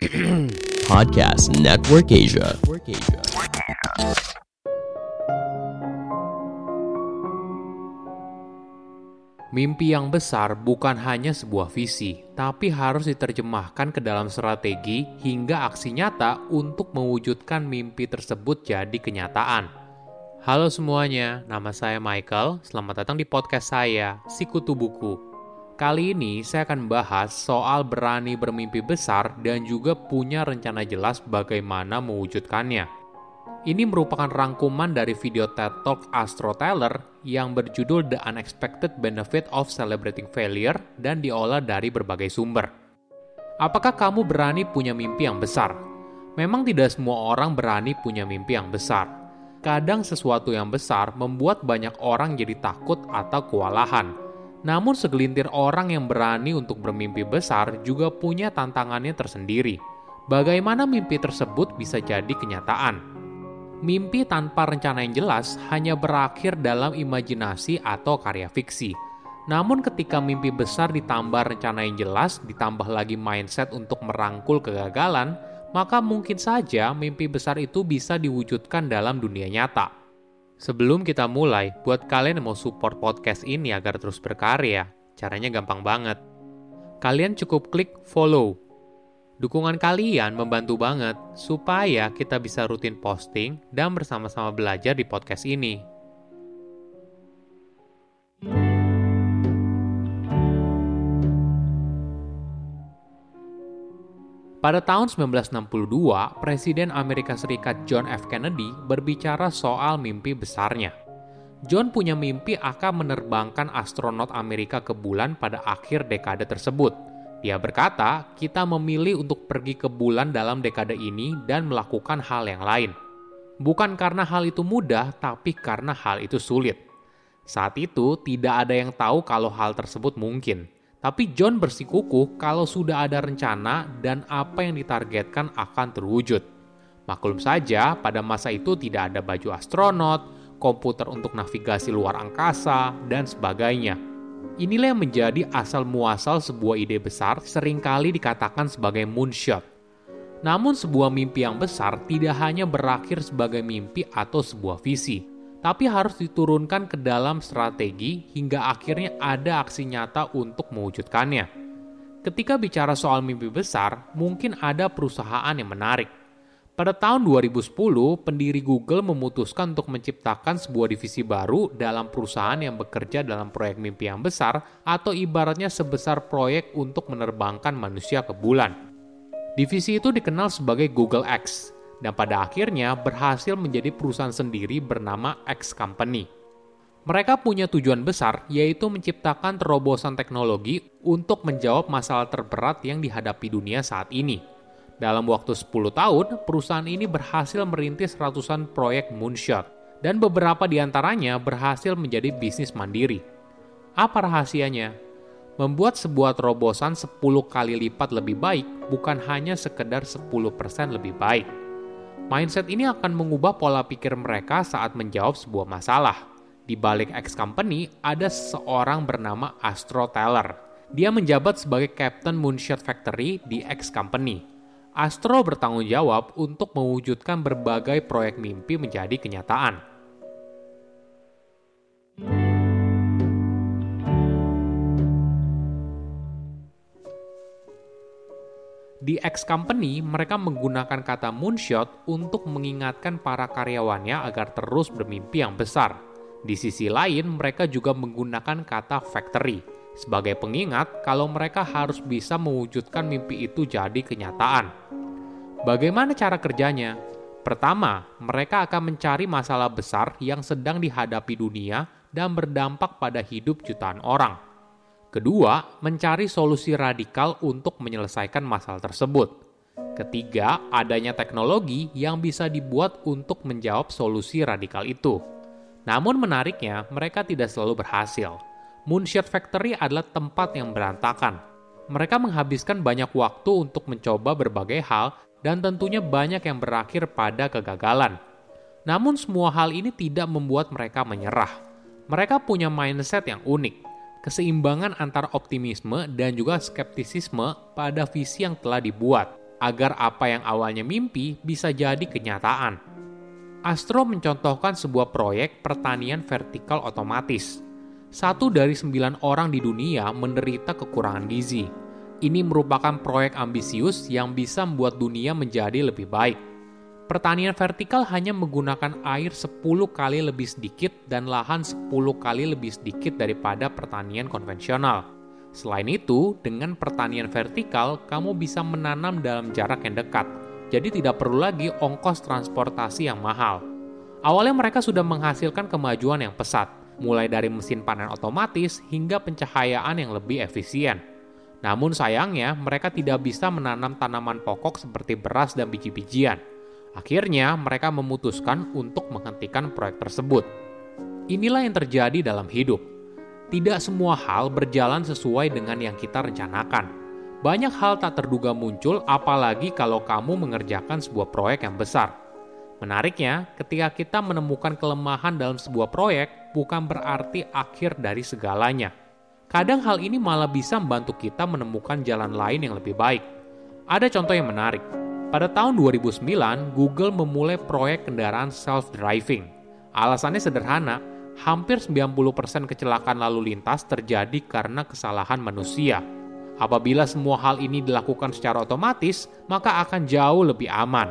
Podcast Network Asia. Mimpi yang besar bukan hanya sebuah visi, tapi harus diterjemahkan ke dalam strategi hingga aksi nyata untuk mewujudkan mimpi tersebut jadi kenyataan. Halo semuanya, nama saya Michael. Selamat datang di podcast saya, Sikutu Buku. Kali ini saya akan bahas soal berani bermimpi besar dan juga punya rencana jelas bagaimana mewujudkannya. Ini merupakan rangkuman dari video TED Talk Astro Teller yang berjudul The Unexpected Benefit of Celebrating Failure dan diolah dari berbagai sumber. Apakah kamu berani punya mimpi yang besar? Memang tidak semua orang berani punya mimpi yang besar. Kadang sesuatu yang besar membuat banyak orang jadi takut atau kewalahan. Namun segelintir orang yang berani untuk bermimpi besar juga punya tantangannya tersendiri. Bagaimana mimpi tersebut bisa jadi kenyataan? mimpi tanpa rencana yang jelas hanya berakhir dalam imajinasi atau karya fiksi. Namun ketika mimpi besar ditambah rencana yang jelas, ditambah lagi mindset untuk merangkul kegagalan, maka mungkin saja mimpi besar itu bisa diwujudkan dalam dunia nyata. Sebelum kita mulai, buat kalian yang mau support podcast ini agar terus berkarya, caranya gampang banget. Kalian cukup klik follow Dukungan kalian membantu banget supaya kita bisa rutin posting dan bersama-sama belajar di podcast ini. Pada tahun 1962, Presiden Amerika Serikat John F. Kennedy berbicara soal mimpi besarnya. John punya mimpi akan menerbangkan astronot Amerika ke bulan pada akhir dekade tersebut – dia berkata, kita memilih untuk pergi ke bulan dalam dekade ini dan melakukan hal yang lain. Bukan karena hal itu mudah, tapi karena hal itu sulit. Saat itu, tidak ada yang tahu kalau hal tersebut mungkin. Tapi John bersikukuh kalau sudah ada rencana dan apa yang ditargetkan akan terwujud. Maklum saja, pada masa itu tidak ada baju astronot, komputer untuk navigasi luar angkasa, dan sebagainya Inilah yang menjadi asal muasal sebuah ide besar sering kali dikatakan sebagai moonshot. Namun sebuah mimpi yang besar tidak hanya berakhir sebagai mimpi atau sebuah visi, tapi harus diturunkan ke dalam strategi hingga akhirnya ada aksi nyata untuk mewujudkannya. Ketika bicara soal mimpi besar, mungkin ada perusahaan yang menarik, pada tahun 2010, pendiri Google memutuskan untuk menciptakan sebuah divisi baru dalam perusahaan yang bekerja dalam proyek mimpi yang besar atau ibaratnya sebesar proyek untuk menerbangkan manusia ke bulan. Divisi itu dikenal sebagai Google X dan pada akhirnya berhasil menjadi perusahaan sendiri bernama X Company. Mereka punya tujuan besar yaitu menciptakan terobosan teknologi untuk menjawab masalah terberat yang dihadapi dunia saat ini – dalam waktu 10 tahun, perusahaan ini berhasil merintis ratusan proyek moonshot, dan beberapa di antaranya berhasil menjadi bisnis mandiri. Apa rahasianya? Membuat sebuah terobosan 10 kali lipat lebih baik bukan hanya sekedar 10% lebih baik. Mindset ini akan mengubah pola pikir mereka saat menjawab sebuah masalah. Di balik X Company ada seorang bernama Astro Teller. Dia menjabat sebagai Captain Moonshot Factory di X Company Astro bertanggung jawab untuk mewujudkan berbagai proyek mimpi menjadi kenyataan. Di X Company, mereka menggunakan kata moonshot untuk mengingatkan para karyawannya agar terus bermimpi yang besar. Di sisi lain, mereka juga menggunakan kata factory sebagai pengingat kalau mereka harus bisa mewujudkan mimpi itu jadi kenyataan. Bagaimana cara kerjanya? Pertama, mereka akan mencari masalah besar yang sedang dihadapi dunia dan berdampak pada hidup jutaan orang. Kedua, mencari solusi radikal untuk menyelesaikan masalah tersebut. Ketiga, adanya teknologi yang bisa dibuat untuk menjawab solusi radikal itu. Namun menariknya, mereka tidak selalu berhasil Moonshot Factory adalah tempat yang berantakan. Mereka menghabiskan banyak waktu untuk mencoba berbagai hal dan tentunya banyak yang berakhir pada kegagalan. Namun semua hal ini tidak membuat mereka menyerah. Mereka punya mindset yang unik, keseimbangan antara optimisme dan juga skeptisisme pada visi yang telah dibuat. agar apa yang awalnya mimpi bisa jadi kenyataan. Astro mencontohkan sebuah proyek pertanian vertikal otomatis. Satu dari sembilan orang di dunia menderita kekurangan gizi. Ini merupakan proyek ambisius yang bisa membuat dunia menjadi lebih baik Pertanian vertikal hanya menggunakan air 10 kali lebih sedikit dan lahan 10 kali lebih sedikit daripada pertanian konvensional. Selain itu, dengan pertanian vertikal, kamu bisa menanam dalam jarak yang dekat, jadi tidak perlu lagi ongkos transportasi yang mahal. Awalnya mereka sudah menghasilkan kemajuan yang pesat, mulai dari mesin panen otomatis hingga pencahayaan yang lebih efisien. Namun sayangnya, mereka tidak bisa menanam tanaman pokok seperti beras dan biji-bijian Akhirnya, mereka memutuskan untuk menghentikan proyek tersebut. Inilah yang terjadi dalam hidup. Tidak semua hal berjalan sesuai dengan yang kita rencanakan. Banyak hal tak terduga muncul, apalagi kalau kamu mengerjakan sebuah proyek yang besar. Menariknya, ketika kita menemukan kelemahan dalam sebuah proyek, bukan berarti akhir dari segalanya. Kadang hal ini malah bisa membantu kita menemukan jalan lain yang lebih baik. Ada contoh yang menarik pada tahun 2009, Google memulai proyek kendaraan self-driving. Alasannya sederhana, hampir 90% kecelakaan lalu lintas terjadi karena kesalahan manusia. Apabila semua hal ini dilakukan secara otomatis, maka akan jauh lebih aman.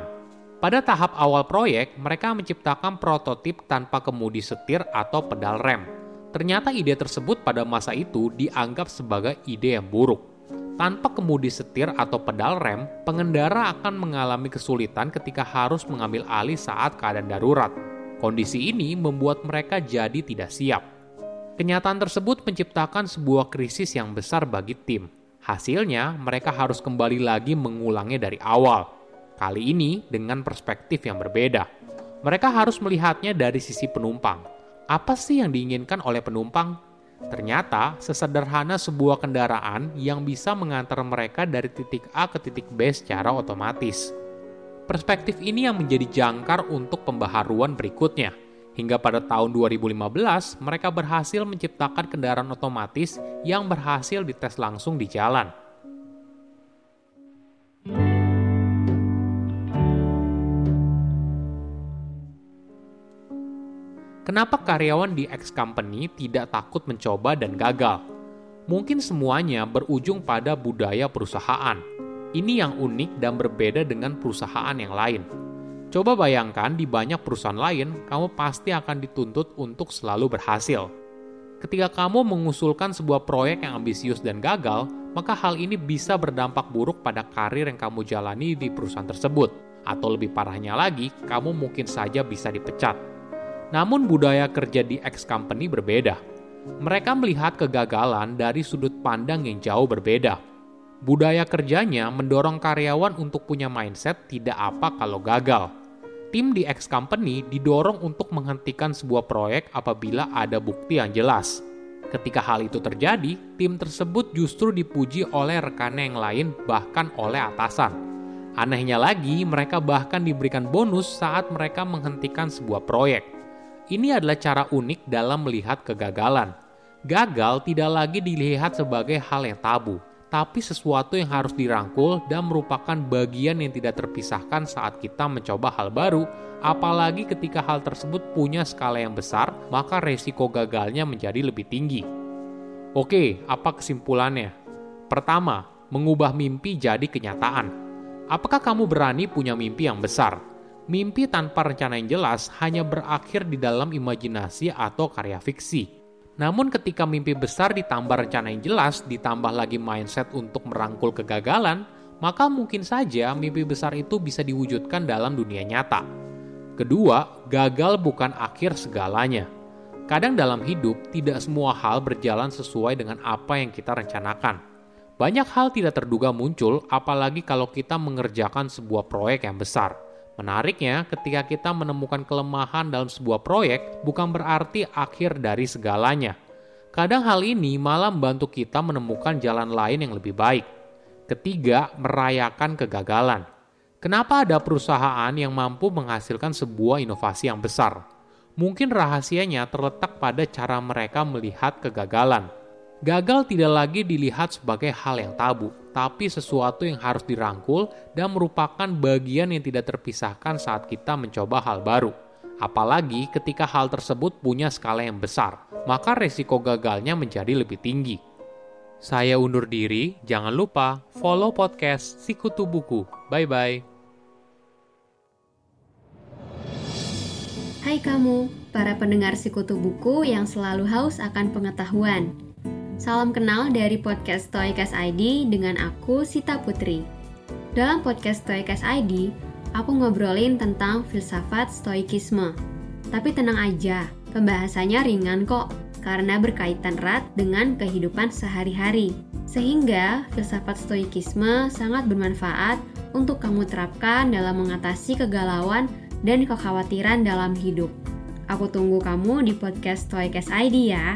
Pada tahap awal proyek, mereka menciptakan prototip tanpa kemudi setir atau pedal rem. Ternyata ide tersebut pada masa itu dianggap sebagai ide yang buruk. Tanpa kemudi setir atau pedal rem, pengendara akan mengalami kesulitan ketika harus mengambil alih saat keadaan darurat. Kondisi ini membuat mereka jadi tidak siap. Kenyataan tersebut menciptakan sebuah krisis yang besar bagi tim. Hasilnya, mereka harus kembali lagi mengulangnya dari awal. Kali ini dengan perspektif yang berbeda. Mereka harus melihatnya dari sisi penumpang. Apa sih yang diinginkan oleh penumpang? Ternyata, sesederhana sebuah kendaraan yang bisa mengantar mereka dari titik A ke titik B secara otomatis. Perspektif ini yang menjadi jangkar untuk pembaharuan berikutnya. Hingga pada tahun 2015, mereka berhasil menciptakan kendaraan otomatis yang berhasil dites langsung di jalan. Kenapa karyawan di X company tidak takut mencoba dan gagal? Mungkin semuanya berujung pada budaya perusahaan. Ini yang unik dan berbeda dengan perusahaan yang lain. Coba bayangkan di banyak perusahaan lain, kamu pasti akan dituntut untuk selalu berhasil. Ketika kamu mengusulkan sebuah proyek yang ambisius dan gagal, maka hal ini bisa berdampak buruk pada karir yang kamu jalani di perusahaan tersebut. Atau lebih parahnya lagi, kamu mungkin saja bisa dipecat. Namun budaya kerja di X company berbeda. Mereka melihat kegagalan dari sudut pandang yang jauh berbeda. Budaya kerjanya mendorong karyawan untuk punya mindset tidak apa kalau gagal. Tim di X company didorong untuk menghentikan sebuah proyek apabila ada bukti yang jelas. Ketika hal itu terjadi, tim tersebut justru dipuji oleh rekannya yang lain, bahkan oleh atasan. Anehnya lagi, mereka bahkan diberikan bonus saat mereka menghentikan sebuah proyek. Ini adalah cara unik dalam melihat kegagalan. Gagal tidak lagi dilihat sebagai hal yang tabu, tapi sesuatu yang harus dirangkul dan merupakan bagian yang tidak terpisahkan saat kita mencoba hal baru, apalagi ketika hal tersebut punya skala yang besar, maka resiko gagalnya menjadi lebih tinggi. Oke, apa kesimpulannya? Pertama, mengubah mimpi jadi kenyataan. Apakah kamu berani punya mimpi yang besar? Mimpi tanpa rencana yang jelas hanya berakhir di dalam imajinasi atau karya fiksi. Namun ketika mimpi besar ditambah rencana yang jelas, ditambah lagi mindset untuk merangkul kegagalan, maka mungkin saja mimpi besar itu bisa diwujudkan dalam dunia nyata. Kedua, gagal bukan akhir segalanya. Kadang dalam hidup, tidak semua hal berjalan sesuai dengan apa yang kita rencanakan. Banyak hal tidak terduga muncul, apalagi kalau kita mengerjakan sebuah proyek yang besar. Menariknya, ketika kita menemukan kelemahan dalam sebuah proyek, bukan berarti akhir dari segalanya. Kadang hal ini malah membantu kita menemukan jalan lain yang lebih baik. Ketiga, merayakan kegagalan. Kenapa ada perusahaan yang mampu menghasilkan sebuah inovasi yang besar? Mungkin rahasianya terletak pada cara mereka melihat kegagalan. Gagal tidak lagi dilihat sebagai hal yang tabu, tapi sesuatu yang harus dirangkul dan merupakan bagian yang tidak terpisahkan saat kita mencoba hal baru. Apalagi ketika hal tersebut punya skala yang besar, maka resiko gagalnya menjadi lebih tinggi. Saya undur diri, jangan lupa follow podcast Sikutu Buku. Bye-bye. Hai kamu, para pendengar Sikutu Buku yang selalu haus akan pengetahuan. Salam kenal dari podcast Stoikas ID dengan aku, Sita Putri. Dalam podcast Stoikas ID, aku ngobrolin tentang filsafat stoikisme. Tapi tenang aja, pembahasannya ringan kok, karena berkaitan erat dengan kehidupan sehari-hari. Sehingga filsafat stoikisme sangat bermanfaat untuk kamu terapkan dalam mengatasi kegalauan dan kekhawatiran dalam hidup. Aku tunggu kamu di podcast Stoikas ID ya.